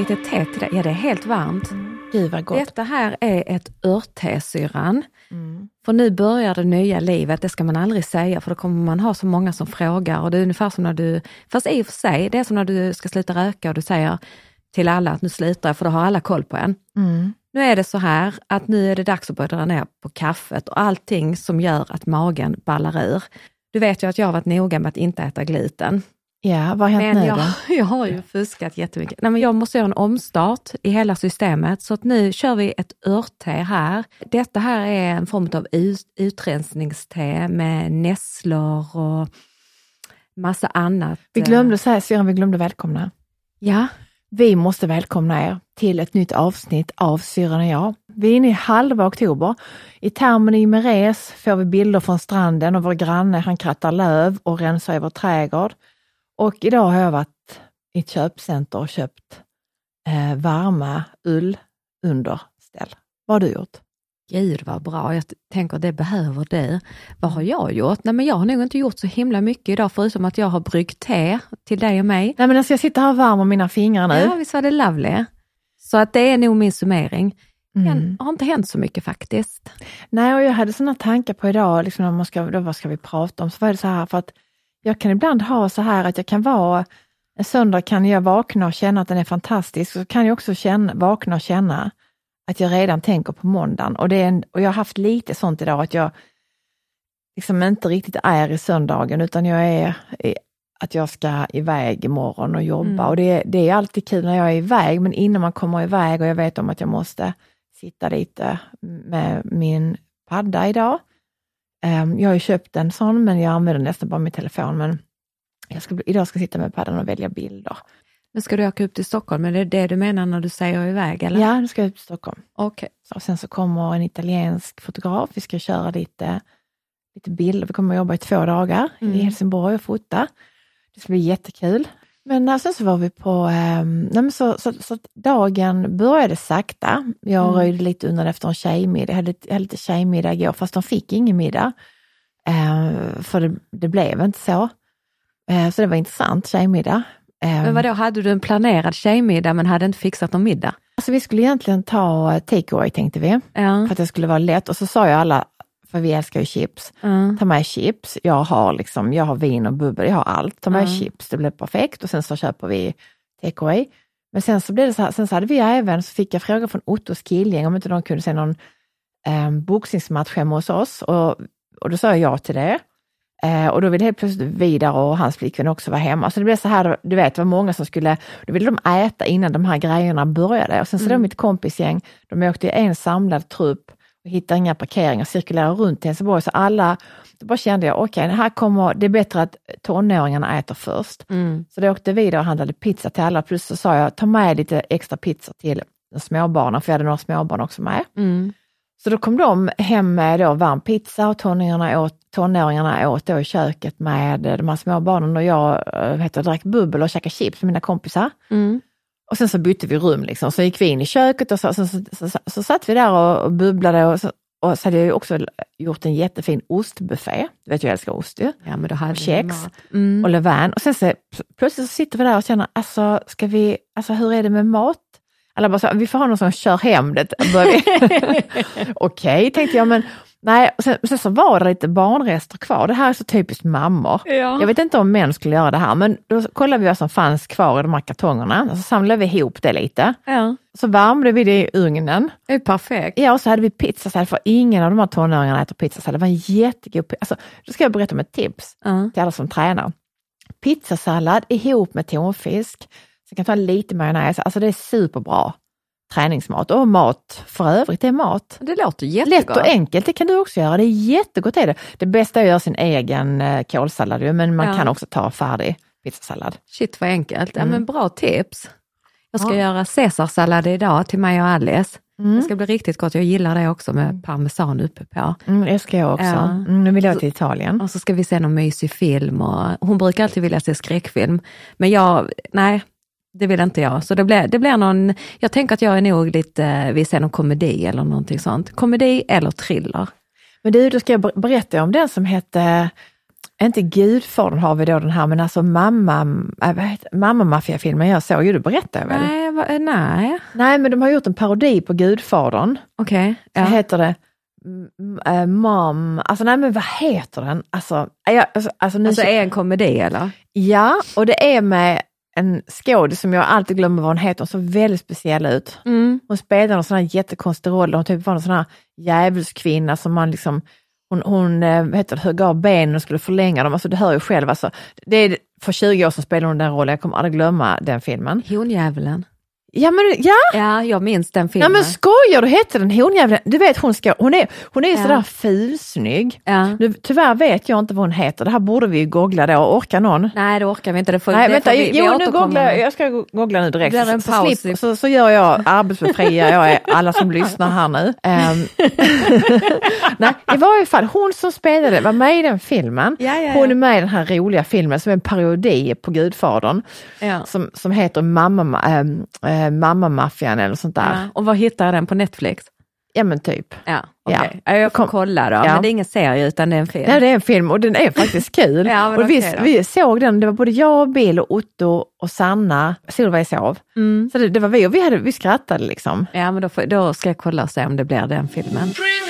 lite te till dig. Ja, det är helt varmt. Gud vad gott. Detta här är ett örtesyrran. Mm. För nu börjar det nya livet, det ska man aldrig säga för då kommer man ha så många som frågar. Och det är ungefär som när du, fast i och för sig, det är som när du ska sluta röka och du säger till alla att nu slutar jag, för då har alla koll på en. Mm. Nu är det så här att nu är det dags att börja dra ner på kaffet och allting som gör att magen ballar ur. Du vet ju att jag har varit noga med att inte äta gluten. Ja, vad har hänt Men nu jag, då? jag har ju fuskat jättemycket. Nej, men jag måste göra en omstart i hela systemet, så att nu kör vi ett örtte här. Detta här är en form av ut, utrensningste med nässlor och massa annat. Vi glömde säga, syrran, vi glömde välkomna. Ja, Vi måste välkomna er till ett nytt avsnitt av Syrran och jag. Vi är inne i halva oktober. I termen i Meres får vi bilder från stranden och vår granne han krattar löv och rensar i vår trädgård. Och idag har jag varit i ett köpcenter och köpt eh, varma ullunderställ. Vad har du gjort? gud vad bra. Jag tänker det behöver du. Vad har jag gjort? Nej, men jag har nog inte gjort så himla mycket idag, förutom att jag har bryggt te till dig och mig. Nej men alltså jag sitter här varm om mina fingrar nu. Ja, visst var det lovely? Så att det är nog min summering. Mm. Det har inte hänt så mycket faktiskt. Nej, och jag hade sådana tankar på idag, liksom när man ska, då, vad ska vi prata om? Så var det så här, för att jag kan ibland ha så här att jag kan vara, en söndag kan jag vakna och känna att den är fantastisk, så kan jag också känna, vakna och känna att jag redan tänker på måndagen. Och, det är en, och jag har haft lite sånt idag, att jag liksom inte riktigt är i söndagen, utan jag är i, att jag ska iväg imorgon och jobba. Mm. Och det, det är alltid kul när jag är iväg, men innan man kommer iväg och jag vet om att jag måste sitta lite med min padda idag. Ehm, Jag har ju köpt en sån, men jag använder nästan bara min telefon. Men jag ska, idag ska jag sitta med paddan och välja bilder. Men ska du åka upp till Stockholm? Är det det du menar när du säger iväg? Eller? Ja, nu ska jag ut till Stockholm. Så, och sen så kommer en italiensk fotograf. Vi ska köra lite, lite bilder. Vi kommer att jobba i två dagar Mm. i Helsingborg och fota. Det ska bli jättekul. Men eh, sen så var vi på, eh, nej så, så, så dagen började sakta. Jag Mm. röjde lite undan efter en tjejmiddag. Jag hade, jag hade lite tjejmiddag igår, fast de fick ingen middag. Eh, för det, det blev inte så. Eh, så det var intressant, tjejmiddag. Eh, Men vadå, hade du en planerad tjejmiddag men hade inte fixat någon middag? alltså vi skulle egentligen ta eh, takeaway tänkte vi, Ja. för att det skulle vara lätt. Och så sa ju alla, för vi älskar ju chips, Ja. ta med chips. Jag har, liksom, jag har vin och bubbel, jag har allt. Ta med Ja. chips, det blev perfekt. Och sen så köper vi takeaway. Men sen så blev det så här, sen så hade vi även, så fick jag frågor från Ottos killgäng om inte de kunde se någon eh, boxningsmatch hemma hos oss. Och, och då sa jag ja till det. Eh, och då ville helt plötsligt Vidar och hans flickvän också vara hemma. Så det blev så här, du vet, det var många som skulle, då ville de äta innan de här grejerna började. Och sen så Mm. då mitt kompisgäng, de åkte i en samlad trupp och hittade inga parkeringar, cirkulerade runt i Helsingborg. Så alla, då bara kände jag, okej, här kommer, det är bättre att tonåringarna äter först. Mm. Så då åkte vi och handlade pizza till alla, plus så sa jag, ta med lite extra pizza till småbarnen, för jag hade några småbarn också med. Mm. Så då kom de hem med då varm pizza och tonåringarna åt, tonåringarna åt då i köket med de här småbarnen och jag äh, vet, drack bubbel och käkade chips med mina kompisar. Mm. Och sen så bytte vi rum liksom, så gick vi in i köket och så, så, så, så, så, satt vi där och, och bubblade och så, och så hade jag ju också gjort en jättefin ostbuffé. Du vet jag älskar ost ju. Ja, men då hade Och kex. Mm. Och levain. Och sen så plötsligt så sitter vi där och känner, alltså ska vi, alltså hur är det med mat? Alla bara så, vi får ha någon som kör hem det. Okej, tänkte jag, men nej. Och Sen, sen så var det lite barnrester kvar. Det här är så typiskt mammor. Ja. Jag vet inte om män skulle göra det här, men då kollade vi vad som fanns kvar i de här kartongerna. Så samlade vi ihop det lite. ja, Så värmde vi det i ugnen. det är perfekt. Ja, och så hade vi pizzasallad, för ingen av de här tonåringarna äter pizzasallad. Det var en jättegod alltså, Då ska jag berätta om ett tips Ja. till alla som tränar. Pizzasallad ihop med tonfisk. Så kan ta lite majonnäs. Alltså det är superbra träningsmat och mat för övrigt. Det är mat. Det låter Lätt jättegott. och enkelt, det kan du också göra. Det är jättegott. Är det. det bästa är att göra sin egen eh, kålsallad, men man Ja. kan också ta färdig pizzasallad. Shit vad enkelt. Ja, Mm. men bra tips. Jag ska Ja. göra caesarsallad idag till mig och Alice. Det Mm. ska bli riktigt gott. Jag gillar det också med parmesan uppe på. Mm, det ska jag också. Ja. Mm, nu vill jag till Italien. Och så ska vi se någon mysig film. Och hon brukar alltid vilja se skräckfilm. Men jag, nej, det vill inte jag. Så det blir, det blir någon, jag tänker att jag är nog lite, vi ser någon komedi eller någonting sånt. Komedi eller thriller. Men du, då ska jag ber- berätta om den som hette inte Gudfadern har vi då den här, men alltså mamma, äh, mamma maffiafilmen jag såg, ju det berättade jag väl? Nej, va, eh, nej. Nej, men de har gjort en parodi på Gudfadern. okej. Så ja. heter det äh, Mom, alltså nej men vad heter den? Alltså, jag, alltså, alltså, nu, Alltså är en komedi eller? Ja, och det är med en skådis som jag alltid glömmer vad hon heter, hon såg väldigt speciell ut. Mm. Hon spelade någon sån här jättekonstig roll, hon typ var en sån här djävulskvinna som man liksom, hon, hon eh, heter högg av benen och skulle förlänga dem, alltså du hör ju själv alltså. Det är för 20 år sedan spelade hon den rollen, jag kommer aldrig glömma den filmen. Hondjävulen. Ja men, ja, Ja, jag minns den ja filmen. men skojar du, hette den honjäveln? Du vet hon ska, hon är, hon är Ja. sådär fulsnygg. ja. Nu, tyvärr vet jag inte vad hon heter, det här borde vi googla då, orkar någon? Nej, det orkar vi inte. Det får, Nej det vänta, får vi, vi jo nu återkommer googlar jag, ska go- googla nu direkt. Det blir en så, så, slip, så, så gör jag arbetsbefriar jag är alla som lyssnar här nu. Ehm, Nej, det var i alla fall hon som spelade, var med i den filmen. Ja, ja, ja. Hon är med i den här roliga filmen som är en parodi på Gudfadern Ja. som, som heter Mamma, ähm, äh, Mammamaffian eller sånt där. Ja. Och var hittar jag den på Netflix? Ja men typ. Ja, Ja. okej. Ja. Jag får Kom- kolla då. Ja. Men det är ingen serie utan det är en film. Nej, det är en film och den är faktiskt kul. Ja, och vi, vi såg den, det var både jag, och Bill, och Otto och Sanna, Solveig sov. Mm. Så det, det var vi och vi, hade, vi skrattade liksom. Ja, men då, får, då ska jag kolla och se om det blir den filmen. Bring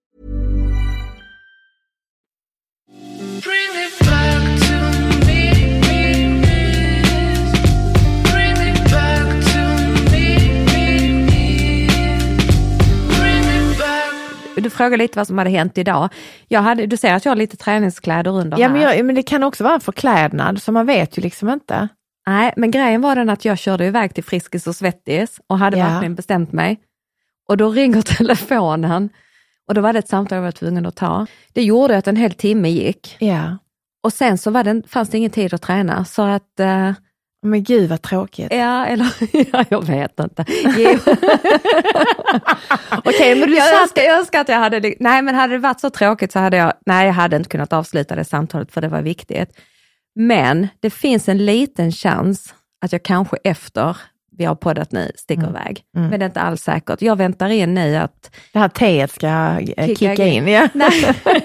Du frågar lite vad som hade hänt idag. Jag hade, du ser att jag har lite träningskläder under Ja här. men, jag, men det kan också vara en förklädnad, så man vet ju liksom inte. Nej, men grejen var den att jag körde iväg till Friskis och Svettis och hade Ja. verkligen bestämt mig. Och då ringer telefonen och då var det ett samtal jag var tvungen att ta. Det gjorde att en hel timme gick Ja. och sen så var det, fanns det ingen tid att träna så att eh, Men gud vad tråkigt. Ja, eller ja, jag vet inte. Okej, men du jag, satt... önskar, jag önskar att jag hade, nej men hade det varit så tråkigt så hade jag, nej jag hade inte kunnat avsluta det samtalet för det var viktigt. Men det finns en liten chans att jag kanske efter vi har poddat nu sticker iväg. Men det är inte alls säkert. Jag väntar in nu att Det här teet ska eh, Kicka kicka in. in. Ja. Nej.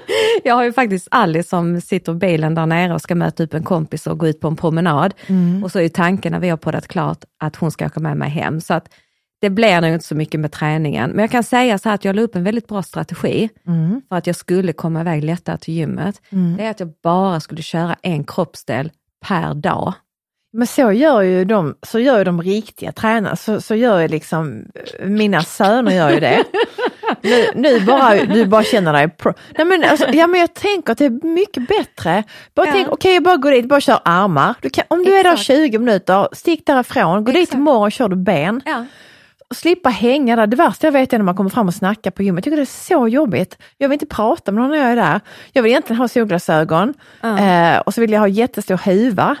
jag har ju faktiskt Alice som sitter i bilen där nere och ska möta upp en kompis och gå ut på en promenad. Och så är tanken när vi har poddat klart att hon ska åka med mig hem. Så att det blir nog inte så mycket med träningen. Men jag kan säga så här att jag la upp en väldigt bra strategi för att jag skulle komma iväg lättare till gymmet. Det är att jag bara skulle köra en kroppsdel per dag. Men så gör ju de, så gör ju de riktiga tränarna, så, så gör ju liksom, mina söner gör ju det. Nu, nu bara, du bara känner dig pro. Nej men, alltså, ja, men jag tänker att det är mycket bättre. Bara Ja. tänk, okej jag bara går dit, bara kör armar. Du kan, om du är där Exakt. 20 minuter, stick därifrån, gå dit Exakt. imorgon och kör du ben. Ja. och slippa hänga där. Det värsta jag vet är när man kommer fram och snackar på gymmet. Jag tycker det är så jobbigt. Jag vill inte prata med någon när jag är där. Jag vill egentligen ha solglasögon eh, och så vill jag ha jättestor huva.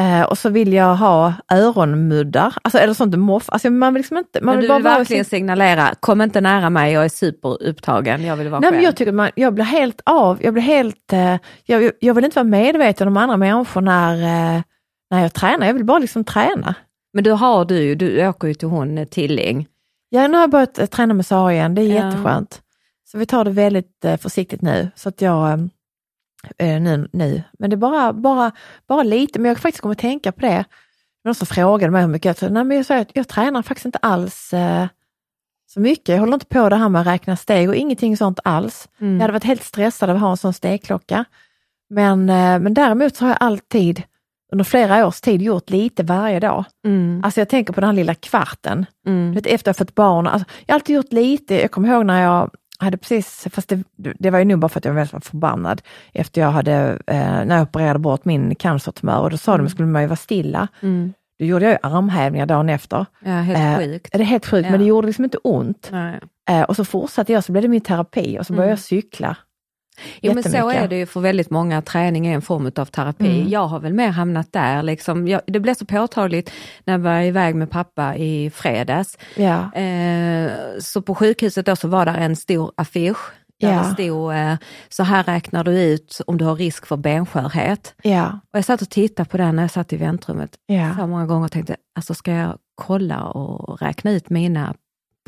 Eh, och så vill jag ha öronmuddar, alltså, eller sånt moff. Alltså, man vill liksom inte... Man Men vill du bara vill vara verkligen sin- signalera, kom inte nära mig, jag är superupptagen, jag vill vara Nej, själv. men jag tycker man, jag blir helt av, jag blir helt, eh, jag, jag vill inte vara medveten om andra människor när, eh, när jag tränar, jag vill bara liksom träna. Men du har du ju, du åker ju till hon eh, Tilling. Ja, nu har jag börjat eh, träna med Sara igen, det är Ja. jätteskönt. Så vi tar det väldigt eh, försiktigt nu, så att jag, eh, nu, nu. men det är bara, bara, bara lite, men jag faktiskt kommer att tänka på det. Någon som frågade mig hur mycket jag tränar, nej men jag säger att jag tränar faktiskt inte alls eh, så mycket. Jag håller inte på det här med att räkna steg och ingenting sånt alls. Mm. Jag hade varit helt stressad av att ha en sån stegklocka. Men, eh, men däremot så har jag alltid under flera års tid gjort lite varje dag. Mm. Alltså jag tänker på den här lilla kvarten. Mm. Vet, efter jag fått barn. Alltså, jag har alltid gjort lite. Jag kommer ihåg när jag hade precis, fast det, det var ju nog bara för att jag var väldigt förbannad efter jag hade, eh, när jag opererade bort min cancertumör och då sa de att skulle man ju vara stilla. Mm. Då gjorde jag ju armhävningar dagen efter. Ja, helt Eh, sjukt. Det är helt sjukt, Ja. men det gjorde liksom inte ont. Eh, och så fortsatte jag, så blev det min terapi och så började Mm. jag cykla. Jo men så är det ju för väldigt många, träning är en form av terapi. Mm. Jag har väl mer hamnat där, liksom. jag, det blev så påtagligt när jag var iväg med pappa i fredags. Ja. Eh, så på sjukhuset då så var där en stor affisch där Ja. det stod, eh, så här räknar du ut om du har risk för benskörhet. Ja. Och jag satt och tittade på den när jag satt i väntrummet Ja. så många gånger och tänkte, alltså ska jag kolla och räkna ut mina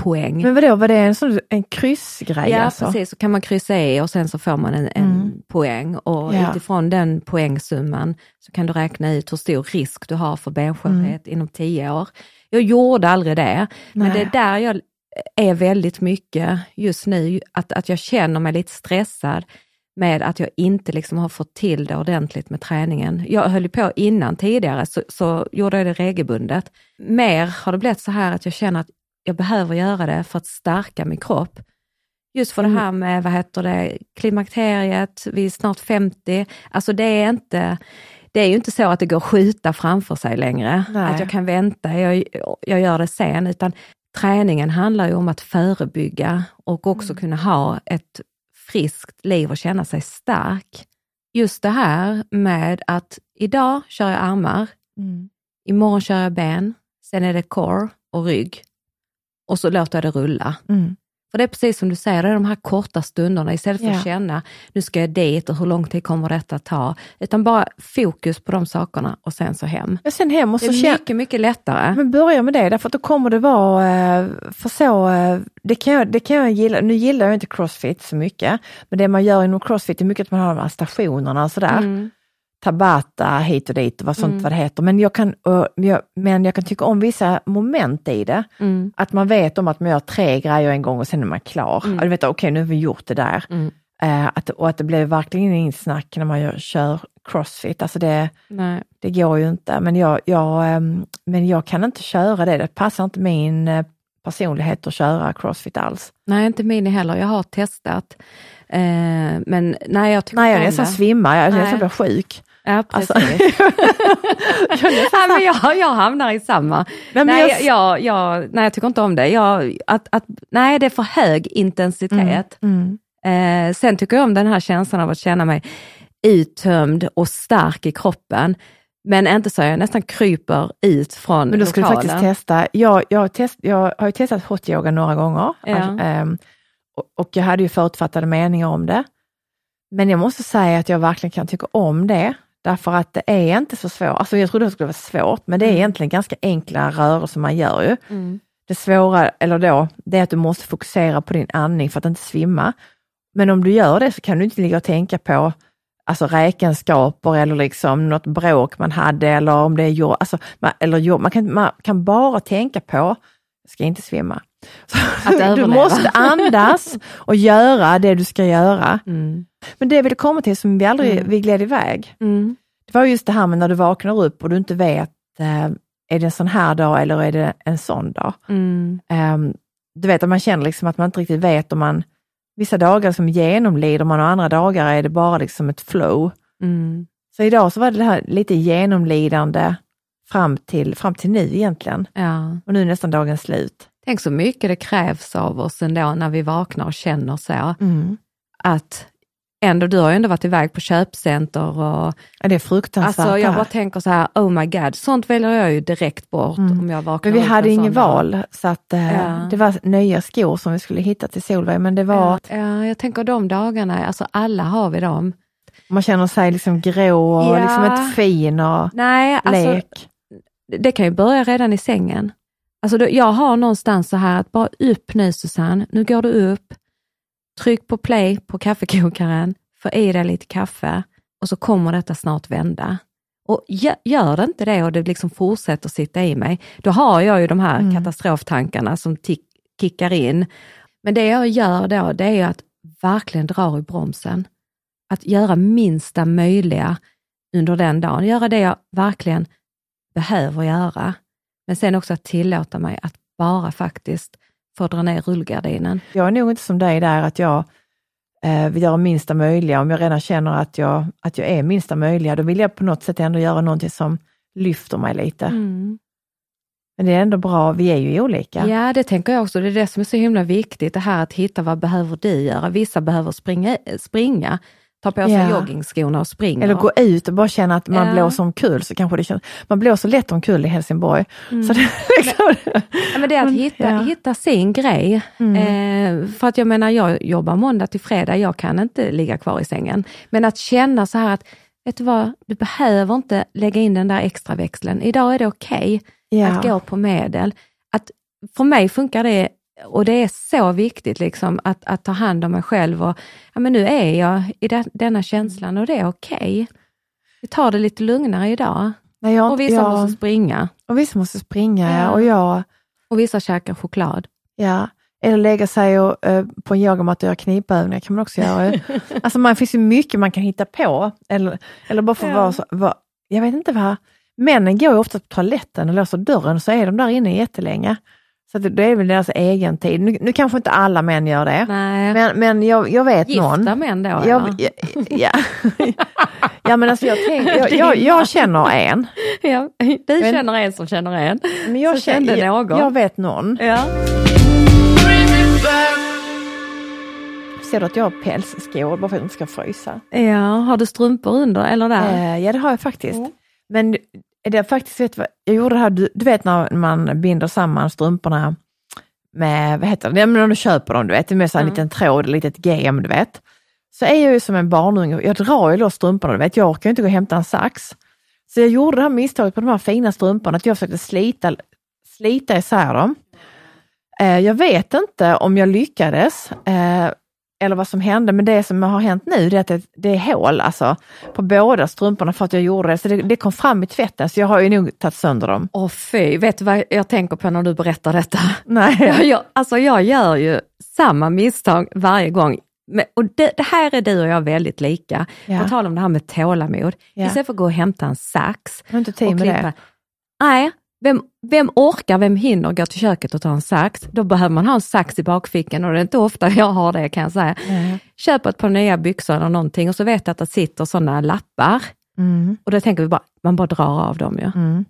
poäng? Men vadå, var det en, sån, en kryssgrej Ja alltså? precis, så kan man kryssa i och sen så får man en, en Mm. poäng och Ja. utifrån den poängsumman så kan du räkna ut hur stor risk du har för benskörhet inom tio år. Jag gjorde aldrig det, men Mm. Nej. det är där jag är väldigt mycket just nu, att, att jag känner mig lite stressad med att jag inte liksom har fått till det ordentligt med träningen. Jag höll på innan tidigare, så, så gjorde jag det regelbundet. Mer har det blivit så här att jag känner att jag behöver göra det för att stärka min kropp. Just för Mm. det här med, vad heter det, klimakteriet, vi är snart 50. Alltså det är inte, det är ju inte så att det går att skjuta framför sig längre. Nej. Att jag kan vänta, jag, jag gör det sen. Utan träningen handlar ju om att förebygga och också Mm. kunna ha ett friskt liv och känna sig stark. Just det här med att idag kör jag armar, Mm. imorgon kör jag ben, sen är det core och rygg och så låter jag det rulla. Mm. För det är precis som du säger, det är de här korta stunderna istället för Ja. att känna, nu ska jag dit och hur lång tid kommer detta ta? Utan bara fokus på de sakerna och sen så hem. Men sen hem och Det så är känner mycket, mycket lättare. Men börja med det, därför att då kommer det vara, eh, för så, eh, det kan, jag, det kan jag gilla, nu gillar jag inte crossfit så mycket, men det man gör inom crossfit är mycket att man har de här stationerna och sådär. Mm. Tabata hit och dit och vad sånt Mm. vad det heter. Men jag, kan, och, jag, men jag kan tycka om vissa moment i det. Mm. Att man vet om att man gör tre grejer en gång och sen är man klar. Mm. Du vet, okej nu har vi gjort det där. Mm. Eh, att, och att det blir verkligen inget snack när man gör, kör crossfit. Alltså det, Nej. det går ju inte, men jag, jag, ehm, men jag kan inte köra det. Det passar inte min eh, personlighet att köra crossfit alls. nej, inte min heller. Jag har testat. Eh, men nej, jag tycker Nej, jag nästan svimmar, jag Nej. nästan blir sjuk. Ja, precis. Alltså. ja, men jag, jag hamnar i samma. men nej, jag- jag, jag, nej, jag tycker inte om det. Jag, att, att, nej, det är för hög intensitet. Mm. Eh, sen tycker jag om den här känslan av att känna mig uttömd och stark i kroppen. Men inte så jag nästan kryper ut från Men då ska du lokalen. faktiskt testa. Jag, jag, test, jag har ju testat hot yoga några gånger Ja. Alltså, ehm, och, jag hade ju förutfattade meningar om det. Men jag måste säga att jag verkligen kan tycka om det, därför att det är inte så svårt. Alltså jag trodde det skulle vara svårt, men det är egentligen ganska enkla rörelser man gör ju. Mm. Det svåra, eller då, det är att du måste fokusera på din andning för att inte svimma. Men om du gör det så kan du inte ligga och tänka på alltså räkenskaper eller liksom något bråk man hade eller om det är jobb, alltså, man, eller jobb. Man, kan, man kan bara tänka på, jag ska inte svimma. Att du måste andas och göra det du ska göra. Mm. Men det jag ville komma till som vi aldrig Mm. vi gled iväg, Mm. det var just det här med när du vaknar upp och du inte vet, eh, är det en sån här dag eller är det en sån dag? Mm. Ehm, du vet att man känner liksom att man inte riktigt vet om man, vissa dagar som genomlider man och andra dagar är det bara liksom ett flow. Mm. Så idag så var det det här lite genomlidande fram till, fram till nu egentligen. Ja, Och nu är nästan dagen slut. Tänk så mycket det krävs av oss ändå när vi vaknar och känner så. Mm. Att ändå, du har ju ändå varit iväg på köpcenter och Ja, det är fruktansvärt. alltså, jag bara tänker så här, oh my god, sånt väljer jag ju direkt bort Mm. om jag vaknar Men vi hade inget val, så att, eh, Ja. det var nya skor som vi skulle hitta till Solveig, men det var, Ja, ja, jag tänker de dagarna, alltså alla har vi dem. man känner sig liksom grå och Ja. liksom inte fin och Nej, alltså lek. det kan ju börja redan i sängen. Alltså då, jag har någonstans så här att bara upp nu Susanne, nu går du upp, tryck på play på kaffekokaren, få i dig lite kaffe och så kommer detta snart vända. Och gö- gör det inte det och det liksom fortsätter sitta i mig, då har jag ju de här Mm. katastroftankarna som tick, kickar in. Men det jag gör då, det är att verkligen dra i bromsen. Att göra minsta möjliga under den dagen, göra det jag verkligen behöver göra. Men sen också att tillåta mig att bara faktiskt få dra ner rullgardinen. Jag är nog inte som dig där att jag eh, vill göra minsta möjliga. Om jag redan känner att jag, att jag är minsta möjliga, då vill jag på något sätt ändå göra någonting som lyfter mig lite. Mm. Men det är ändå bra, vi är ju olika. Ja, det tänker jag också. Det är det som är så himla viktigt, det här att hitta vad behöver du göra. Vissa behöver springa, springa ta på sig Ja. joggingskorna och springa. Eller gå ut och bara känna att man Ja. blåser omkull, så kanske det känns, man blåser lätt omkull i Helsingborg. Mm. Så det, liksom, Ja, men det är att Men, hitta, ja. hitta sin grej. Mm. Eh, för att jag menar, jag jobbar måndag till fredag, jag kan inte ligga kvar i sängen. Men att känna så här att, vet du vad, du behöver inte lägga in den där extra växeln. Idag är det okej ja. att gå på medel. Att, för mig funkar det, och det är så viktigt liksom, att, att ta hand om mig själv. Och, ja, men nu är jag i den, denna känslan och det är okej. Vi tar det lite lugnare idag. Nej, jag, Och vissa jag, måste springa och vissa måste springa, Ja. och jag, och vissa käkar choklad. ja. Eller lägga sig och, eh, på en yogamatta och göra knipövningar kan man också göra. alltså man finns ju mycket man kan hitta på. Eller, eller bara få Ja. vara så, vara, jag vet inte vad, männen går ju ofta på toaletten och låser dörren så är de där inne jättelänge. Så det, är väl deras egen tid. Nu, nu kanske inte alla män gör det, Nej. men, men jag, jag vet Gifta någon. män då? Jag, ja, ja. ja men alltså jag, tänk, jag, jag, jag känner en. Ja, du Men- känner en som känner en. Men jag kände någon. Jag vet någon. Ja. Ser du att jag har pälsskor bara för att jag inte ska frysa? ja, har du strumpor under eller där? Eh, ja det har jag faktiskt. Mm. Men det är faktiskt, vet vad, jag gjorde det här, du, du vet när man binder samman strumporna med, vad heter det, ja, men när du köper dem, du vet, med så här en Mm. liten tråd, ett litet gem, du vet. Så är jag ju som en barnunge, jag drar ju loss strumporna, du vet, jag orkar ju inte gå och hämta en sax. Så jag gjorde det här misstaget på de här fina strumporna, att jag försökte slita, slita isär dem. Eh, jag vet inte om jag lyckades, eh, eller vad som hände, men det som har hänt nu det är att det, det är hål alltså, på båda strumporna för att jag gjorde det. Så det, det kom fram i tvätten, så jag har ju nog tagit sönder dem. Åh fy, vet du vad jag tänker på när du berättar detta? Nej. Jag, jag, alltså jag gör ju samma misstag varje gång. Men, och det, det här är du och jag väldigt lika. Ja. På tal om det här med tålamod. Ja. Istället för att gå och hämta en sax Jag har inte tid med klippa. det. Nej, vem, vem orkar, vem hinner gå till köket och ta en sax? Då behöver man ha en sax i bakfickan och det är inte ofta jag har det kan jag säga. Nej. Köp ett par nya byxor eller någonting och så vet jag att det sitter sådana lappar. Mm, Och då tänker vi bara, man bara drar av dem ju. mm.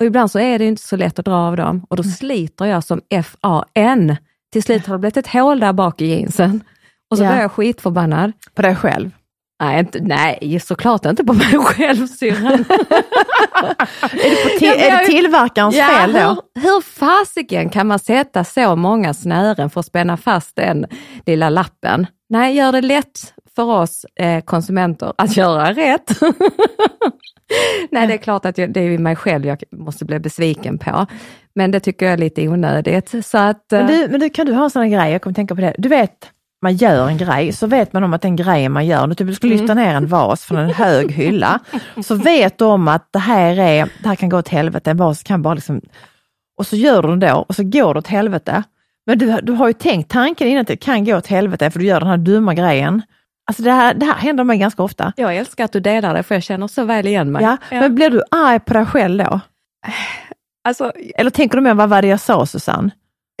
Och ibland så är det inte så lätt att dra av dem och då sliter jag som F-A-N. Till slut har det blivit ett hål där bak i jeansen. Och så Ja. blir jag skitförbannad. På dig själv. Nej, inte, nej, såklart inte på mig själv syrran. Är det, på ti- Ja, men är det tillverkarens fel då? hur, hur fasiken kan man sätta så många snören för att spänna fast den lilla lappen? Nej, gör det lätt för oss eh, konsumenter att göra rätt. Nej, det är klart att jag, det är mig själv jag måste bli besviken på. Men det tycker jag är lite onödigt. Så att, eh, Men du, men du, kan du ha här grej, jag kommer tänka på det. Du vet, man gör en grej, så vet man om att den grejen man gör, du typ ska lyfta ner en vas från en hög hylla, så vet du om att det här, är, det här kan gå åt helvete, en vas kan bara liksom... Och så gör du den då och så går det åt helvete. Men du, du har ju tänkt tanken innan att det kan gå åt helvete för du gör den här dumma grejen. Alltså det här, det här händer mig ganska ofta. jag älskar att du delar det, för jag känner så väl igen mig. Ja, Men blir du arg på dig själv då? Alltså, Eller tänker du mer, vad var det jag sa Susanne?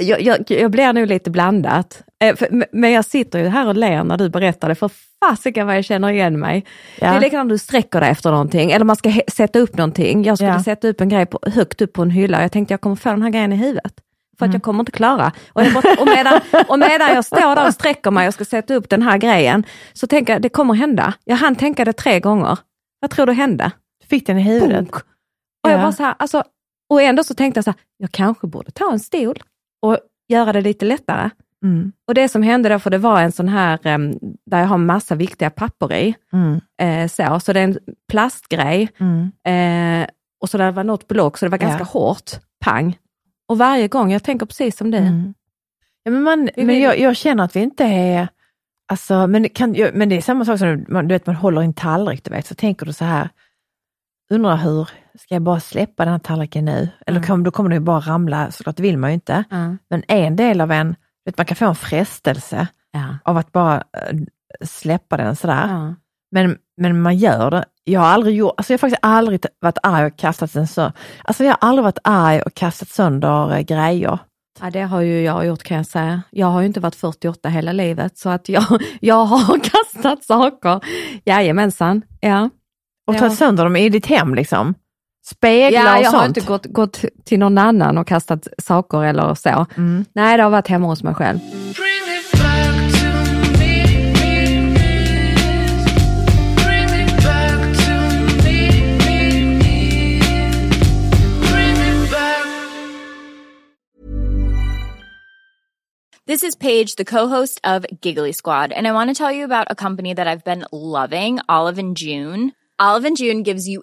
Jag, jag, jag blir nog lite blandat. Eh, men jag sitter ju här och ler när du berättar det, för fasiken vad jag känner igen mig. Ja. Det är likadant när du sträcker dig efter någonting, eller man ska sätta upp någonting. Jag skulle Ja. sätta upp en grej på, högt upp på en hylla jag tänkte jag kommer få den här grejen i huvudet. för att jag kommer inte klara. Och, bara, och, medan, och medan jag står där och sträcker mig och ska sätta upp den här grejen, så tänker jag det kommer hända. Jag hann tänka det tre gånger. Vad tror du hände? Fick den i huvudet? Punk. Och jag Ja. bara så här, alltså, och ändå så tänkte jag så här, jag kanske borde ta en stol och göra det lite lättare. Mm. Och det som hände då, för det var en sån här där jag har massa viktiga papper i, Mm. eh, så, så det är en plastgrej Mm. eh, och så där var något block, så det var ganska Ja. hårt, pang. Och varje gång, jag tänker precis som du. Mm. Ja, men man, men jag, jag känner att vi inte är... Alltså, men, det kan, jag- men det är samma sak som man, du vet, man håller i en tallrik, du vet, så tänker du så här, undrar hur, ska jag bara släppa den här tallriken nu? Eller Mm. då kommer det ju bara ramla, såklart vill man ju inte. Ja. Men en del av en, vet, man kan få en frestelse Ja. av att bara eh, släppa den sådär. Ja. Men, men man gör det. Jag har aldrig gjort, alltså jag har faktiskt aldrig varit arg och kastat en så, alltså jag har aldrig varit arg och kastat sönder eh, grejer. Ja, det har ju jag gjort kan jag säga. Jag har ju inte varit 48 hela livet, så att jag, jag har kastat saker. Jajamensan, ja. Och tagit sönder dem i ditt hem liksom? Speglar Ja, och jag sånt? har inte gått, gått till någon annan och kastat saker eller så. Mm. Nej, det har varit hemma hos mig själv. This is Paige, the co-host of Giggly Squad, and I want to tell you about a company that I've been loving, Olive and June. Olive and June gives you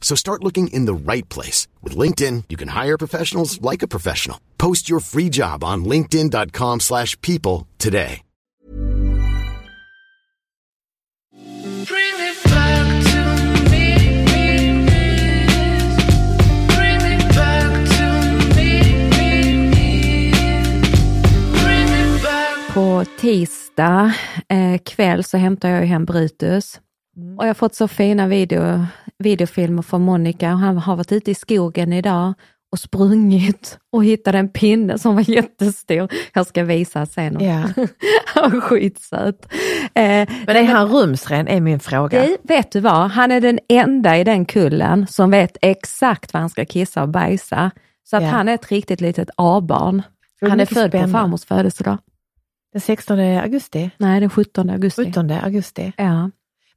So start looking in the right place. With LinkedIn, you can hire professionals like a professional. Post your free job on linkedin.com slash people today. Bring it back to me. me, me. Bring it back to me. me, me. Bring it back. På tisdag eh, kväll så hämtar jag hem Brutus. Och jag har fått så fina video, videofilmer från Monica. Han har varit ute i skogen idag och sprungit och hittade en pinne som var jättestor. Jag ska visa sen. Ja. Han var skitsöt. Eh, Men är han rumsren är min fråga. du, vet du vad? Han är den enda i den kullen som vet exakt vad han ska kissa och bajsa. Så att Ja. han är ett riktigt litet A-barn. Det Han är född på spännande. farmors födelsedag. Den 16 augusti? Nej, den 17 augusti. 17 augusti. Ja.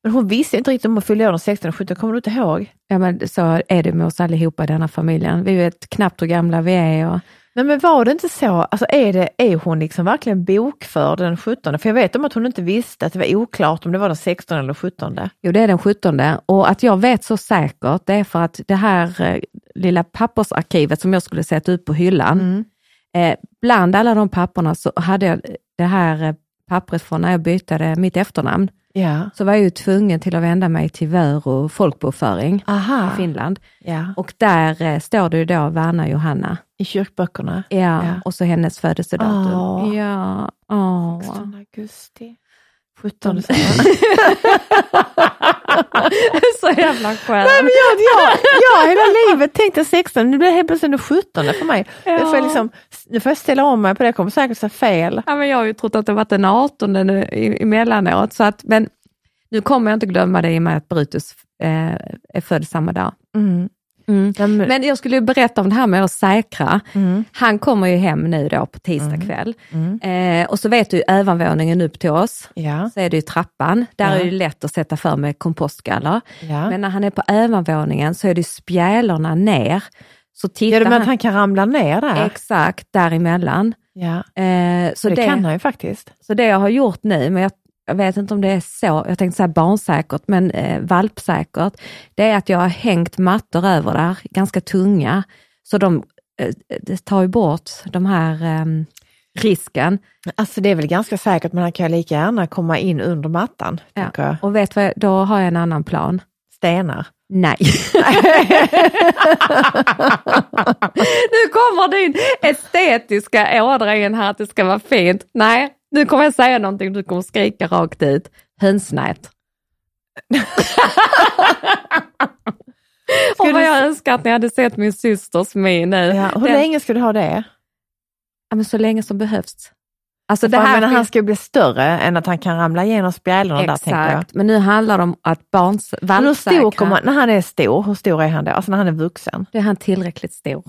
Men hon visste inte riktigt om hon fyllde år den 16 och 17, kommer du inte ihåg? ja, men så är det med oss allihopa i denna familjen. Vi vet knappt hur gamla vi är. Och, Nej men var det inte så, alltså är, det, är hon liksom verkligen bokförd den 17? För jag vet om att hon inte visste, att det var oklart om det var den 16 eller 17. jo, det är den 17 och att jag vet så säkert, det är för att det här eh, lilla pappersarkivet som jag skulle sätta upp på hyllan, Mm. eh, bland alla de papperna så hade jag det här eh, pappret från när jag bytte mitt efternamn. Ja. Så var jag ju tvungen till att vända mig till Vörå folkbokföring Aha. i Finland. Ja. Och där eh, står det ju då Vanna Johanna. I kyrkböckerna. Ja, Ja. och så hennes födelsedatum. Åh. Ja, åh. 16 augusti. 17 säger jag. så jävla skön. Nej, men jag, jag, jag hela livet tänkt att 16, nu blir det helt plötsligt den 17 för mig. Nu, får jag liksom, nu får jag ställa om mig på det, jag kommer säkert säga fel. Ja, men jag har ju trott att det varit den 18 nu i- emellanåt, så att, men nu kommer jag inte glömma det i och med att Brutus eh, är född samma dag. Mm. Mm. Ja, men, jag skulle ju berätta om det här med att säkra. mm, Han kommer ju hem nu då på tisdag kväll. mm. Eh, och så vet du övervåningen upp till oss, Ja, så är det ju trappan. Där Ja. är det lätt att sätta för med kompostgaller. ja. Men när han är på övervåningen så är det spjälorna ner. Så Ja, tittar det med han, att han kan ramla ner där. exakt däremellan. Ja, Eh, så, det, det, kan han ju faktiskt. så det jag har gjort nu, men jag, jag vet inte om det är så, jag tänkte säga barnsäkert, men eh, valpsäkert, det är att jag har hängt mattor över där, ganska tunga, så de eh, tar ju bort de här ehm, risken. Alltså det är väl ganska säkert, men han kan lika gärna komma in under mattan. Ja. Och vet vad, då har jag en annan plan. Stenar. Nej. nu kommer din estetiska ådra in här att det ska vara fint. Nej, nu kommer jag säga någonting, du kommer skrika rakt ut. Hönsnät. Och vad du- jag önskar att ni hade sett min systers min nu. Ja, hur Den- länge ska du ha det? Ja, men så länge som behövs. Alltså det här menar, han ska ju bli större än att han kan ramla igenom spjälorna där, tänker jag. Men nu handlar det om att barns Men hur stor valpsäkra, kommer, när han är stor, hur stor är han då? Alltså när han är vuxen? det är han tillräckligt stor.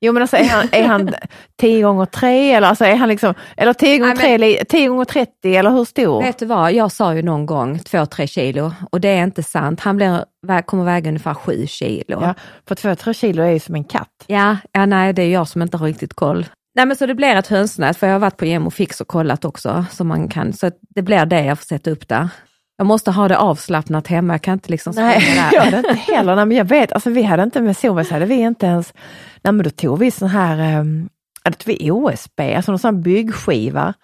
Jo men alltså är han, är han 10 gånger 3 eller alltså är han liksom, eller 10 gånger Nej, 3, eller 10 gånger 30 eller hur stor? Vet du vad, jag sa ju någon gång 2-3 kilo och det är inte sant. Han blir, kommer väga ungefär 7 kilo. Ja, för 2-3 kilo är ju som en katt. Ja, ja, nej det är jag som inte har riktigt koll. Nej men så det blir ett hönsnät, för jag har varit på Gem och Fix och kollat också, så man kan, så det blir det jag får sätta upp där. Jag måste ha det avslappnat hemma, jag kan inte liksom springa Nej, där. jag hade inte heller. Nej, men jag vet, alltså vi hade inte med Solveig, hade vi inte ens, nej men då tog vi sån här, um, hade vi OSB, alltså någon sån här byggskiva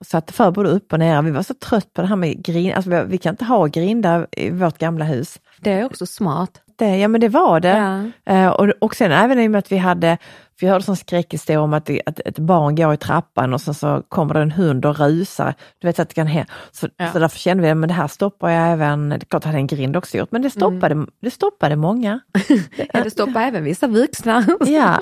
och satte för både upp och ner. Vi var så trött på det här med grind, alltså vi, vi kan inte ha grindar i vårt gamla hus. Det är också smart. Det, ja men det var det. Ja. Eh, och, och sen även i och med att vi hade, vi hörde sån skräckhistoria om att, det, att ett barn går i trappan och sen så kommer det en hund och rusar. Du vet att det kan hända. Så, Ja. så därför kände vi att det här stoppar jag även, det är klart hade en grind också gjort, men det stoppade, det stoppade många. Ja, det stoppar även vissa vuxna. Ja,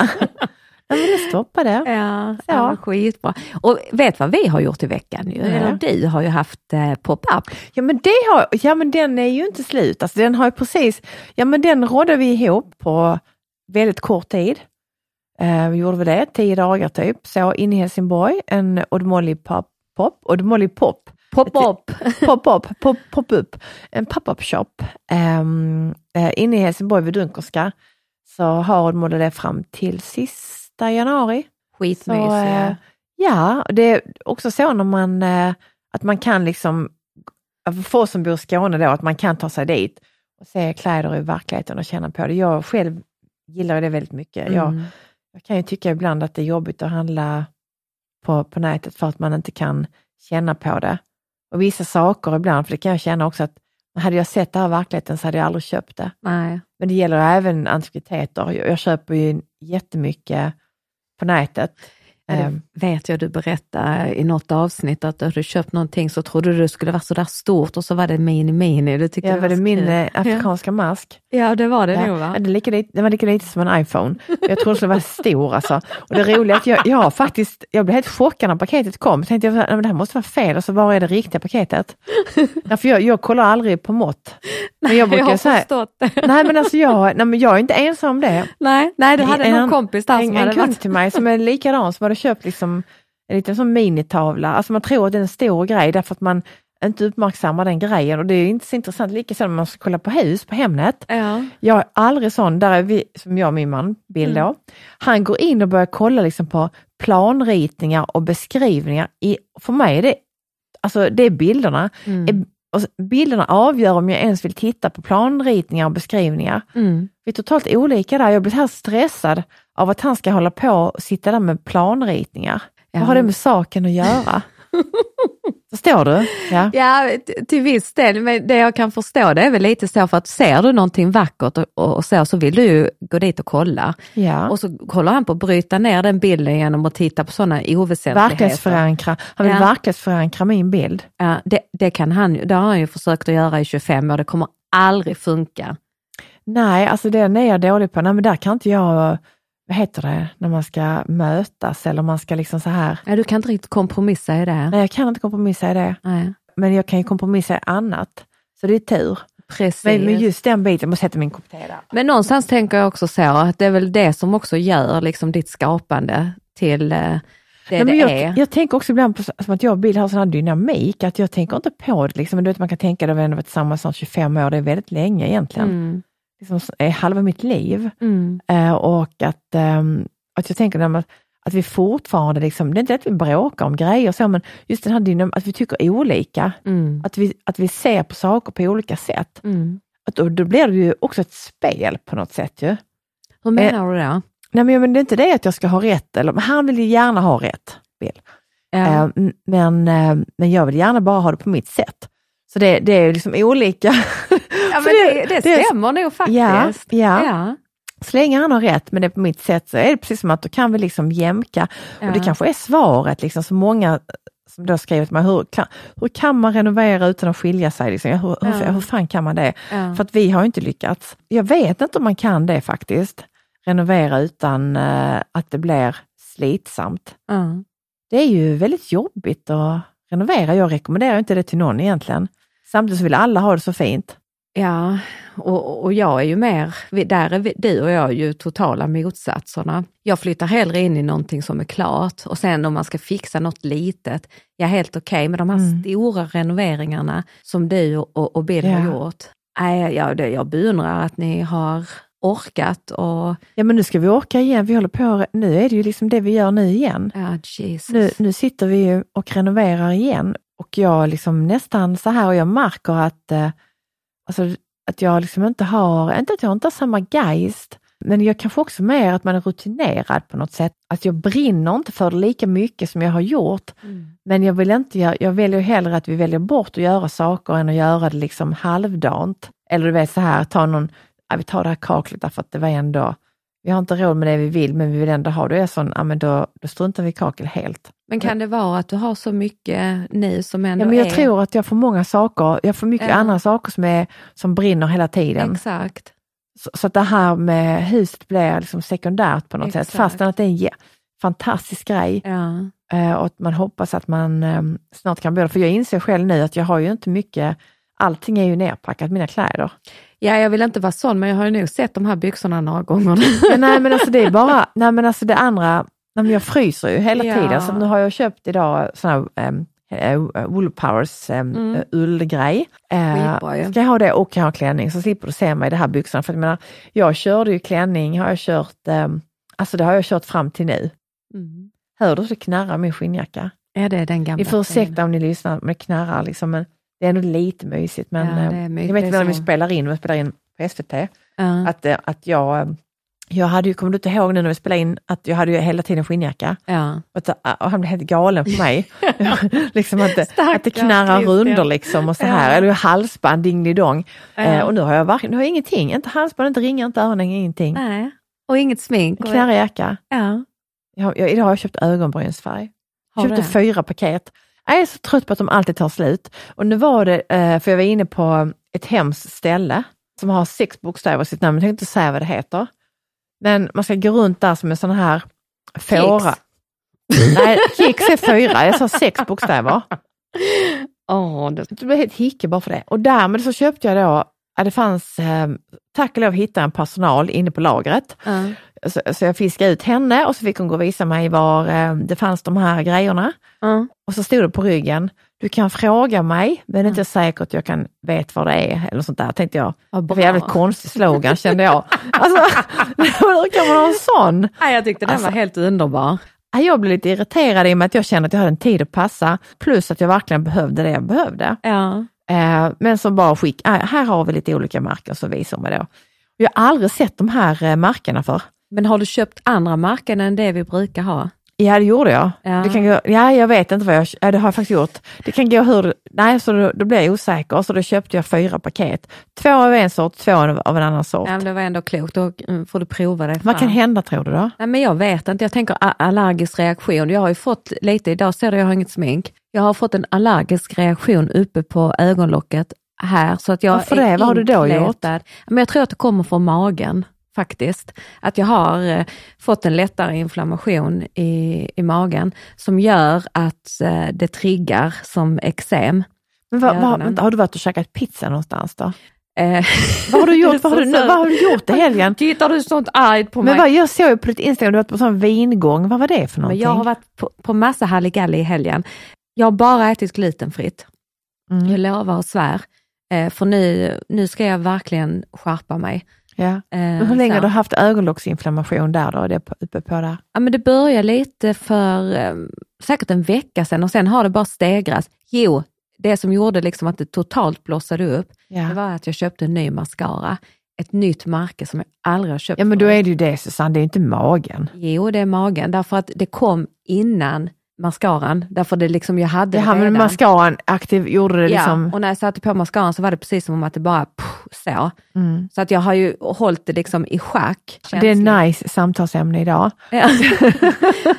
ja men det stoppade. Ja, Ja. ja. skitbra. Och vet vad vi har gjort i veckan? Ju? Nej. Eller du har ju haft eh, pop-up. Ja men det har, ja men den är ju inte slut, alltså den har ju precis, ja men den rådde vi ihop på väldigt kort tid. Eh, vi gjorde väl det, tio dagar typ, så inne i Helsingborg, en Odd Molly pop, pop, Odd Molly pop, Pop-up. pop-up, pop, pop-up, en pop-up shop um, inne i Helsingborg vid Dunkerska. Så har Odd Molly det fram till sista januari. Så, eh, Skitmysiga. ja, det är också så när man, eh, att man kan liksom, oss som bor i Skåne då, att man kan ta sig dit och se kläder i verkligheten och känna på det. Jag själv gillar det väldigt mycket. Mm. jag kan ju tycka ibland att det är jobbigt att handla på, på nätet för att man inte kan känna på det. Och vissa saker ibland, för det kan jag känna också att hade jag sett det här i verkligheten så hade jag aldrig köpt det. Nej. Men det gäller även antikviteter. Jag, jag köper ju jättemycket på nätet. Det Ehm, vet jag du berättade i något avsnitt att du köpt någonting så trodde du det skulle vara så där stort och så var det mini-mini. Det tyckte Ja, jag var det min eh, afrikanska mask? Ja, det var det Ja, nog va? det, är lika det var lika lite som en iPhone. Jag trodde det skulle vara stor alltså. Och det roliga är att jag, jag faktiskt, jag blev helt chockad när paketet kom. Jag tänkte jag, men det här måste vara fel, och så var är det riktiga paketet? Ja, för jag, jag kollar aldrig på mått. Men jag brukar jag har säga, förstått det. nej men alltså jag, nej, men jag är inte ensam om det. Nej, nej du hade En någon kompis där En, som en hade kund varit... till mig som är likadan, som hade köpt liksom en liten sån minitavla. Alltså man tror att det är en stor grej därför att man inte uppmärksammar den grejen och det är inte så intressant. Likaså när man ska kolla på hus på Hemnet. Ja. Jag är aldrig sån, där är vi, som jag och min man, Bill då. Han går in och börjar kolla liksom på planritningar och beskrivningar. I, för mig är det, alltså det är bilderna. Mm. Bilderna avgör om jag ens vill titta på planritningar och beskrivningar. Mm. Vi är totalt olika där. Jag blir så här stressad av att han ska hålla på och sitta där med planritningar. Ja. Vad har det med saken att göra? Förstår du? Ja. Ja, till viss del, men det jag kan förstå det är väl lite så för att ser du någonting vackert och, och så, så vill du ju gå dit och kolla. ja. Och så kollar han på att bryta ner den bilden genom att titta på sådana oväsentligheter. Verklighetsförankra. Han vill Ja. verklighetsförankra min bild. Ja, det, det, kan han, det har han ju försökt att göra i 25 år, det kommer aldrig funka. Nej, alltså den är jag dålig på. Nej, men där kan inte jag, vad heter det, när man ska mötas eller man ska liksom så här. Ja, du kan inte riktigt kompromissa i det. Nej, jag kan inte kompromissa i det. Nej. Men jag kan ju kompromissa i annat. Så det är tur. Precis. Men, men just den biten, jag måste sätta min kopp där. Men någonstans tänker jag också så att det är väl det som också gör liksom ditt skapande till eh, det Nej, men det jag, är. jag tänker också ibland på som att jag och Bill har sån här dynamik, att jag tänker inte på det. Liksom. Men du vet, man kan tänka att vi har varit tillsammans snart 25 år, det är väldigt länge egentligen. Mm. Liksom, är halva mitt liv. Mm. Eh, och att, ehm, att jag tänker man, att vi fortfarande, liksom, det är inte att vi bråkar om grejer och så, men just den här dynam- att vi tycker olika. Mm. Att vi, att vi ser på saker på olika sätt. Mm. Att då, då blir det ju också ett spel på något sätt. Ju. Hur menar du då? Nej, men, men det är inte det att jag ska ha rätt, eller, men han vill ju gärna ha rätt, Bill. Ja. Eh, men, eh, men jag vill gärna bara ha det på mitt sätt. Så det, det är liksom olika. Ja, det, det, det stämmer nog faktiskt. Ja, ja. Så länge han har rätt, men det på mitt sätt, så är det precis som att då kan vi liksom jämka. Ja. Och det kanske är svaret, liksom, så många som då skrivit mig, hur kan, hur kan man renovera utan att skilja sig? Liksom? Hur, hur, Ja. hur fan kan man det? Ja. För att vi har inte lyckats. Jag vet inte om man kan det faktiskt, renovera utan eh, att det blir slitsamt. Ja. Det är ju väldigt jobbigt att renovera. Jag rekommenderar inte det till någon egentligen. Samtidigt så vill alla ha det så fint. Ja, och, och jag är ju mer, där är vi, du och jag ju totala motsatserna. Jag flyttar hellre in i någonting som är klart och sen om man ska fixa något litet, är helt okej med de här Mm. stora renoveringarna som du och, och Bill Ja. har gjort. Nej, jag, det, jag beundrar att ni har orkat och Ja men nu ska vi orka igen. Vi håller på, nu är det ju liksom det vi gör nu igen. ja. Nu, nu sitter vi ju och renoverar igen och jag liksom nästan så här och jag märker att, eh, alltså, att jag liksom inte har, inte att jag inte har samma geist, men jag kanske också mer att man är rutinerad på något sätt. Att jag brinner inte för det lika mycket som jag har gjort. Mm. Men jag vill inte, jag, jag väljer hellre att vi väljer bort att göra saker än att göra det liksom halvdant. Eller du vet så här, ta någon, ja, vi tar det här kaklet därför att det var ändå, vi har inte råd med det vi vill men vi vill ändå ha det. Då är jag sån, ja men då, då struntar vi i kakel helt. Men kan det vara att du har så mycket nu som ändå Ja, men jag är... tror att jag får många saker, jag får mycket Ja. andra saker som, är, som brinner hela tiden. Exakt. Så, så att det här med huset blir liksom sekundärt på något Exakt. sätt, fastän att det är en fantastisk grej. Ja. Eh, och att man hoppas att man eh, snart kan bo där. För jag inser själv nu att jag har ju inte mycket, allting är ju nerpackat, mina kläder. ja, jag vill inte vara sån, men jag har ju nog sett de här byxorna några gånger. Men nej men alltså det är bara, nej men alltså det andra, men jag fryser ju hela Ja. tiden. Så nu har jag köpt idag sån här um, Wool Powers um, Mm. ullgrej. Eh, Skitbra ju. ska jag ha det och jag ha klänning så slipper du se mig i de här byxorna. För jag menar, jag körde ju klänning, har jag kört, um, alltså det har jag kört fram till nu. Mm. Hör du så det knarrar min skinnjacka? Ja, det är den gamla. Ni får ursäkta om ni lyssnar, men det knarrar liksom. Men det är ändå lite mysigt. Men Ja, är eh, mysigt. jag vet är när vi spelar in, vi spelar in på SVT, Ja. att, eh, att jag, eh, jag hade ju, kommer du inte ihåg nu när vi spelade in, att jag hade ju hela tiden skinnjacka. Ja. Och, att, och han blev helt galen på mig. liksom att, det, att det knarrar runder liksom och så Ja. här. Eller halsband, ding-dong. Ja. Eh, och nu har jag nu har jag ingenting. Inte halsband, inte ringar, inte öron, ingenting. Nej. Och inget smink. En knarrig jacka. Ja. Jag, jag, idag har jag köpt ögonbrynsfärg. Har köpte fyra paket. Jag är så trött på att de alltid tar slut. Och nu var det, eh, för jag var inne på ett hems ställe som har sex bokstäver i sitt namn, jag tänkte inte säga vad det heter. Men man ska gå runt där som en sån här fåra. Nej, Kicks är fyra, jag sa sex bokstäver. Åh, det... Det blev helt hicke bara för det. Och därmed så köpte jag då, ja, det fanns, eh, tack och lov hittade en personal inne på lagret. Ja. Så, så jag fiskade ut henne och så fick hon gå och visa mig var eh, det fanns de här grejerna. Ja. Och så stod det på ryggen, du kan fråga mig, men det är inte säkert att jag kan vet vad det är. Eller sånt där, tänkte jag. Vad Det var jävligt konstig slogan kände jag. Alltså, hur kan man ha en sån? Nej, jag tyckte den Alltså- var helt underbar. Ja, Jag blev lite irriterad i och med att jag kände att jag hade en tid att passa, plus att jag verkligen behövde det jag behövde. Ja. Eh, men som bara skick, här har vi lite olika märken, så visar mig då. Jag har aldrig sett de här eh, märkena för. Men har du köpt andra märken än det vi brukar ha? Ja, det gjorde jag. Ja. Det kan gå, ja, jag vet inte vad jag, ja, det har jag faktiskt gjort. Det kan gå hur, nej, så då, då blev jag osäker, så då köpte jag fyra paket. Två av en sort, två av en annan sort. Ja, men det var ändå klokt, då mm, får du prova dig Vad kan fram. hända tror du då? Nej, men jag vet inte, jag tänker allergisk reaktion. Jag har ju fått lite, idag ser du jag har inget smink. Jag har fått en allergisk reaktion uppe på ögonlocket här. Så att jag Varför det? Vad har du då gjort? Men jag tror att det kommer från magen faktiskt. Att jag har eh, fått en lättare inflammation i, i magen som gör att eh, det triggar som eksem. Men vad, vad, har du varit och käkat pizza någonstans då? Eh, Vad har du gjort, vad har du, vad har du gjort i helgen? Tittar du sånt argt på Men mig? vad, jag såg ju på ditt Instagram, du har varit på sån vingång, vad var det för Men någonting? jag har varit på, på massa halligalli i helgen. Jag har bara ätit glutenfritt. Mm. Jag lovar och svär. För nu, nu ska jag verkligen skärpa mig. Ja. Eh, Men hur länge så. har du haft ögonlocksinflammation där då? Det uppe på där? Ja, men det började lite för eh, säkert en vecka sedan och sen har det bara stegrats. Jo, det som gjorde liksom att det totalt blossade upp, Ja. det var att jag köpte en ny mascara. Ett nytt märke som jag aldrig har köpt Ja men då är det ju det Susanne, det är ju inte magen. Jo, det är magen, därför att det kom innan mascaran, därför det liksom, jag hade Det här med mascaran aktiv gjorde det liksom... Ja, och när jag satte på mascaran så var det precis som att det bara pff, så. Mm. Så att jag har ju hållit det liksom i schack. Det är nice samtalsämne idag. Ja.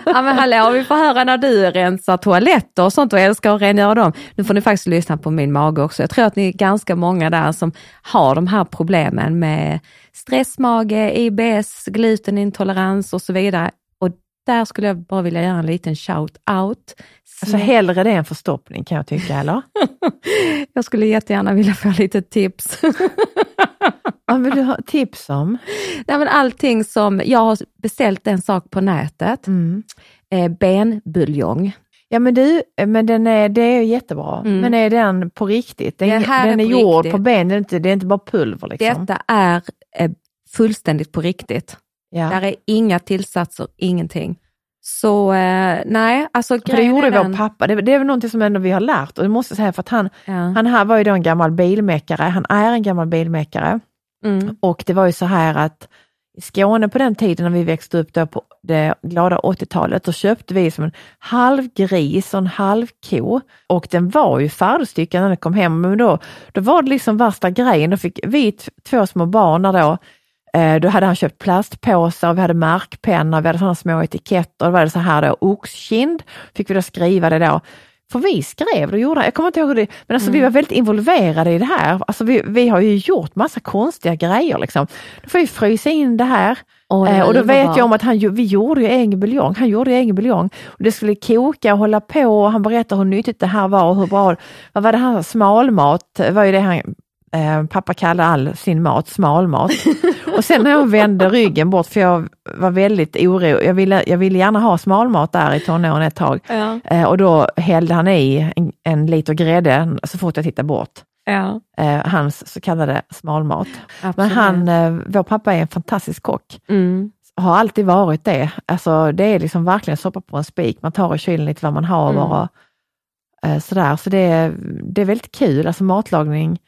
ja men hallå, vi får höra när du rensar toaletter och sånt och älskar att rengöra dem. Nu får ni faktiskt lyssna på min mage också. Jag tror att ni är ganska många där som har de här problemen med stressmage, IBS, glutenintolerans och så vidare. Där skulle jag bara vilja göra en liten shout-out. Alltså hellre det än förstoppning kan jag tycka, eller? Jag skulle jättegärna vilja få lite tips. Ja, men du har tips om? Nej, men allting som, jag har beställt en sak på nätet, Mm. eh, benbuljong. Ja men du, men den är, det är jättebra. Mm. Men är den på riktigt? Den, här den är är, på gjord riktigt. på ben, det är inte, det är inte bara pulver liksom. Detta är eh, fullständigt på riktigt. Ja. Där är inga tillsatser, ingenting. Så eh, nej, alltså För det gjorde är vår den- pappa, det, det är väl någonting som ändå vi har lärt och det måste säga för att han, Ja. han här var ju då en gammal bilmäkare, han är en gammal bilmäkare Mm. och det var ju så här att i Skåne på den tiden när vi växte upp då på det glada 80-talet, då köpte vi som en halv gris och en halv ko och den var ju färdigstyckad när den kom hem, men då, då var det liksom värsta grejen. Då fick vi två små barn då, då hade han köpt plastpåsar, vi hade märkpennor, vi hade sådana små etiketter, då var det så här då, oxkind, fick vi då skriva det då. För vi skrev det, gjorde jag kommer inte ihåg hur det, men alltså vi var väldigt involverade i det här. Alltså vi, vi har ju gjort massa konstiga grejer liksom. Då får vi frysa in det här. Var Eh, och då vet jag om att han, vi gjorde ju egen buljong. Han gjorde egen buljong. Och det skulle koka och hålla på och han berättade hur nyttigt det här var och hur bra, vad var det här, smalmat, var ju det han, eh, pappa kallade all sin mat smalmat. och sen när jag vände ryggen bort, för jag var väldigt orolig, jag ville, jag ville gärna ha smalmat där i tonåren ett tag. Ja, Eh, och då hällde han i en, en liter grädde så fort jag tittade bort. ja, Eh, hans så kallade smalmat. Men absolut. han, eh, vår pappa är en fantastisk kock. Mm. Har alltid varit det. Alltså det är liksom verkligen soppa på en spik. Man tar i kylen lite vad man har Mm. och eh, sådär. Så det är, det är väldigt kul, alltså matlagning.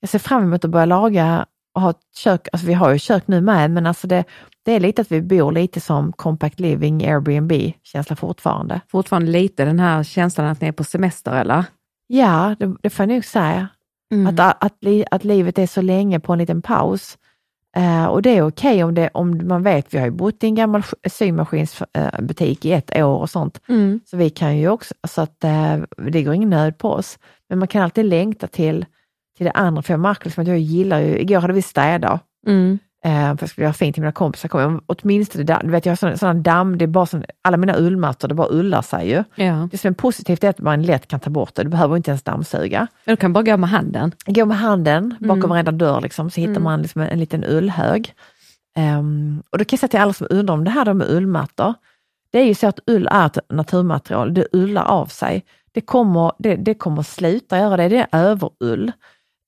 Jag ser fram emot att börja laga och ha ett kök. Alltså vi har ju kök nu med, men alltså det, det är lite att vi bor lite som compact living, Airbnb-känsla fortfarande. Fortfarande lite den här känslan att ni är på semester eller? Ja, det, det får jag nog säga. Mm. Att, att, li, att livet är så länge på en liten paus. Eh, och det är okej om, det, om man vet, vi har ju bott i en gammal sk- symaskinsbutik i ett år och sånt. Mm. Så vi kan ju också, så att eh, det går ingen nöd på oss. Men man kan alltid längta till, till det andra, för jag märker liksom att jag gillar ju, igår hade vi städdag. Mm. Eh, för jag skulle göra fint till mina kompisar. Kom, åtminstone, där, du vet, jag har sån, sån damm, det är bara sån, alla mina ullmattor, det bara ullar sig ju. Ja. Det som är positivt är att man lätt kan ta bort det, du behöver inte ens dammsuga. Du kan bara gå med handen. Gå med handen bakom Mm. varenda dörr liksom, så hittar Mm. man liksom en, en liten ullhög. Ehm, och då kan jag säga till alla som undrar om det här då med ullmattor. Det är ju så att ull är ett naturmaterial, det ullar av sig. Det kommer, det, det kommer sluta göra det, det är överull.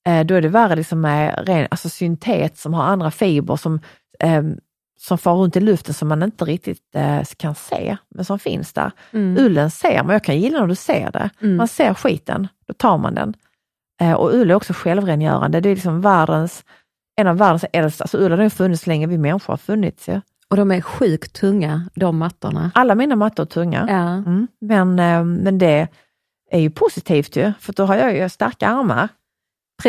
Eh, då är det värre liksom med ren, alltså syntet som har andra fibrer som, ehm, som far runt i luften som man inte riktigt eh, kan se, men som finns där. Mm. Ullen ser man, jag kan gilla när du ser det. Mm. Man ser skiten, då tar man den. Eh, och ull är också självrengörande. Det är liksom världens, en av världens äldsta, alltså ull har funnits länge vi människor har funnits. Ja. Och de är sjukt tunga, de mattorna. Alla mina mattor är tunga. Ja. Mm. Men, eh, men det är ju positivt ju, för då har jag ju starka armar.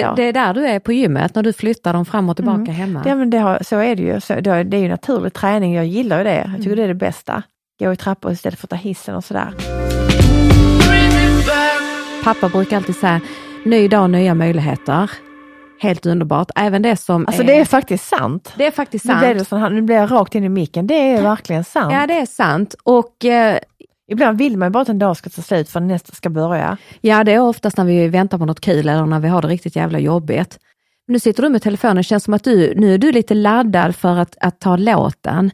Ja. Det är där du är på gymmet, när du flyttar dem fram och tillbaka Mm. hemma. Ja, men det har, så är det ju. Så, det är det är ju naturlig träning, jag gillar ju det. Jag tycker Mm. det är det bästa. Gå i trappor istället för att ta hissen och sådär. Pappa brukar alltid säga, ny dag, nya möjligheter. Helt underbart. Även det som Alltså det är faktiskt sant. det är faktiskt Nu sant. blev, det sån här, nu blev jag rakt in i micken. Det är verkligen sant. Ja, det är sant. Och eh, Ibland vill man ju bara att en dag ska ta slut för att nästa ska börja. ja, det är oftast när vi väntar på något kul eller när vi har det riktigt jävla jobbigt. Nu sitter du med telefonen, det känns som att du, nu är du lite laddad för att, att ta låten.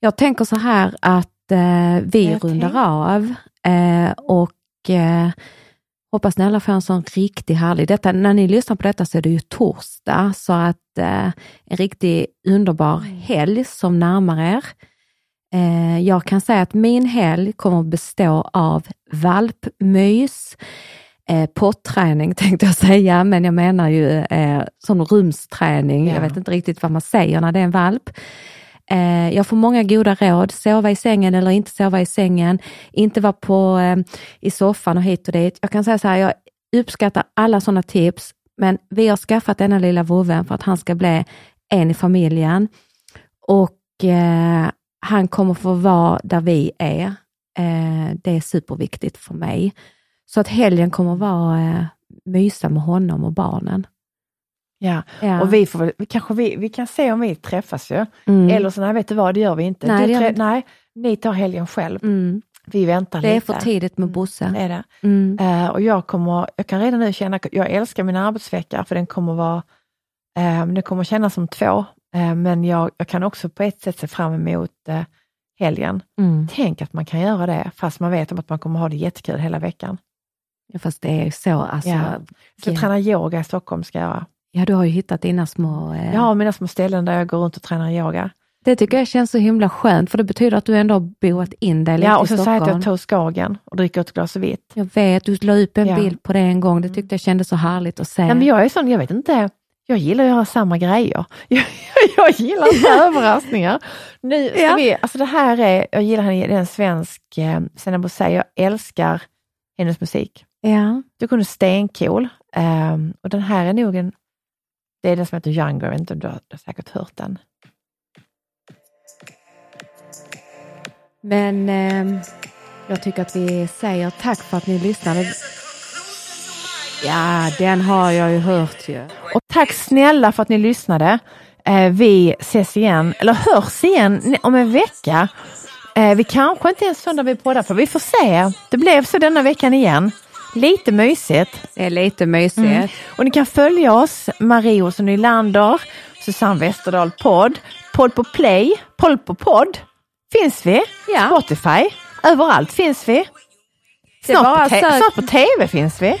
Jag tänker så här att eh, vi Jag rundar av eh, och eh, hoppas ni alla får en sån riktigt härlig, detta, när ni lyssnar på detta så är det ju torsdag, så att eh, en riktigt underbar helg som närmar er. Eh, jag kan säga att min helg kommer att bestå av valpmys, eh, potträning tänkte jag säga, men jag menar ju eh, som rumsträning. Ja. Jag vet inte riktigt vad man säger när det är en valp. Eh, jag får många goda råd, sova i sängen eller inte sova i sängen, inte vara på, eh, i soffan och hit och dit. Jag kan säga så här, jag uppskattar alla sådana tips, men vi har skaffat denna lilla vovven för att han ska bli en i familjen. Och eh, han kommer få vara där vi är. Eh, det är superviktigt för mig. Så att helgen kommer vara eh, mysa med honom och barnen. Ja. Ja. Och vi, får kanske vi, vi kan se om vi träffas ju. Mm. Eller så, nej vet du vad, det gör vi inte. Nej, gör inte. nej, ni tar helgen själv. Mm. Vi väntar Det är lite. för tidigt med Bosse. Det är det. Mm. Eh, och jag, kommer, jag kan redan nu känna, jag älskar min arbetsvecka för den kommer vara, eh, det kommer kännas som två, men jag, jag kan också på ett sätt se fram emot eh, helgen. Mm. Tänk att man kan göra det fast man vet om att man kommer ha det jättekul hela veckan. Ja, fast det är ju så, alltså. Ja. Så Ja. träna yoga i Stockholm ska jag göra. Ja, du har ju hittat dina små... Eh, Jag har mina små ställen där jag går runt och tränar yoga. Det tycker jag känns så himla skönt, för det betyder att du ändå har boat in dig lite Ja, och så säger jag att jag tog Skagen och dricker ett glas vitt. Jag vet, du la upp en Ja. bild på det en gång. Det tyckte jag kändes så härligt att se. Nej, men jag är sån, jag vet inte, jag gillar att göra samma grejer. Jag, jag gillar inte överraskningar. Nu ska Ja. vi, alltså det här är, jag gillar henne, det är en svensk, eh, Senna Bosei, jag älskar hennes musik. Ja. Du kunde stencool. Um, och den här är nog en, det är den som heter Younger, jag inte om du har, du har säkert hört den. Men ehm, jag tycker att vi säger tack för att ni lyssnade. Ja, den har jag ju hört ju. Och tack snälla för att ni lyssnade. Eh, vi ses igen, eller hörs igen om en vecka. Eh, vi kanske inte ens söndag vi poddar på, vi får se. Det blev så denna veckan igen. Lite mysigt. Det är lite mysigt. Mm. Och ni kan följa oss, Marie Olsson Nylander, Susanne Westerdahl podd, podd på play, podd på podd. Finns vi? Ja. Spotify, överallt finns vi. Snart, på, snart på tv finns vi.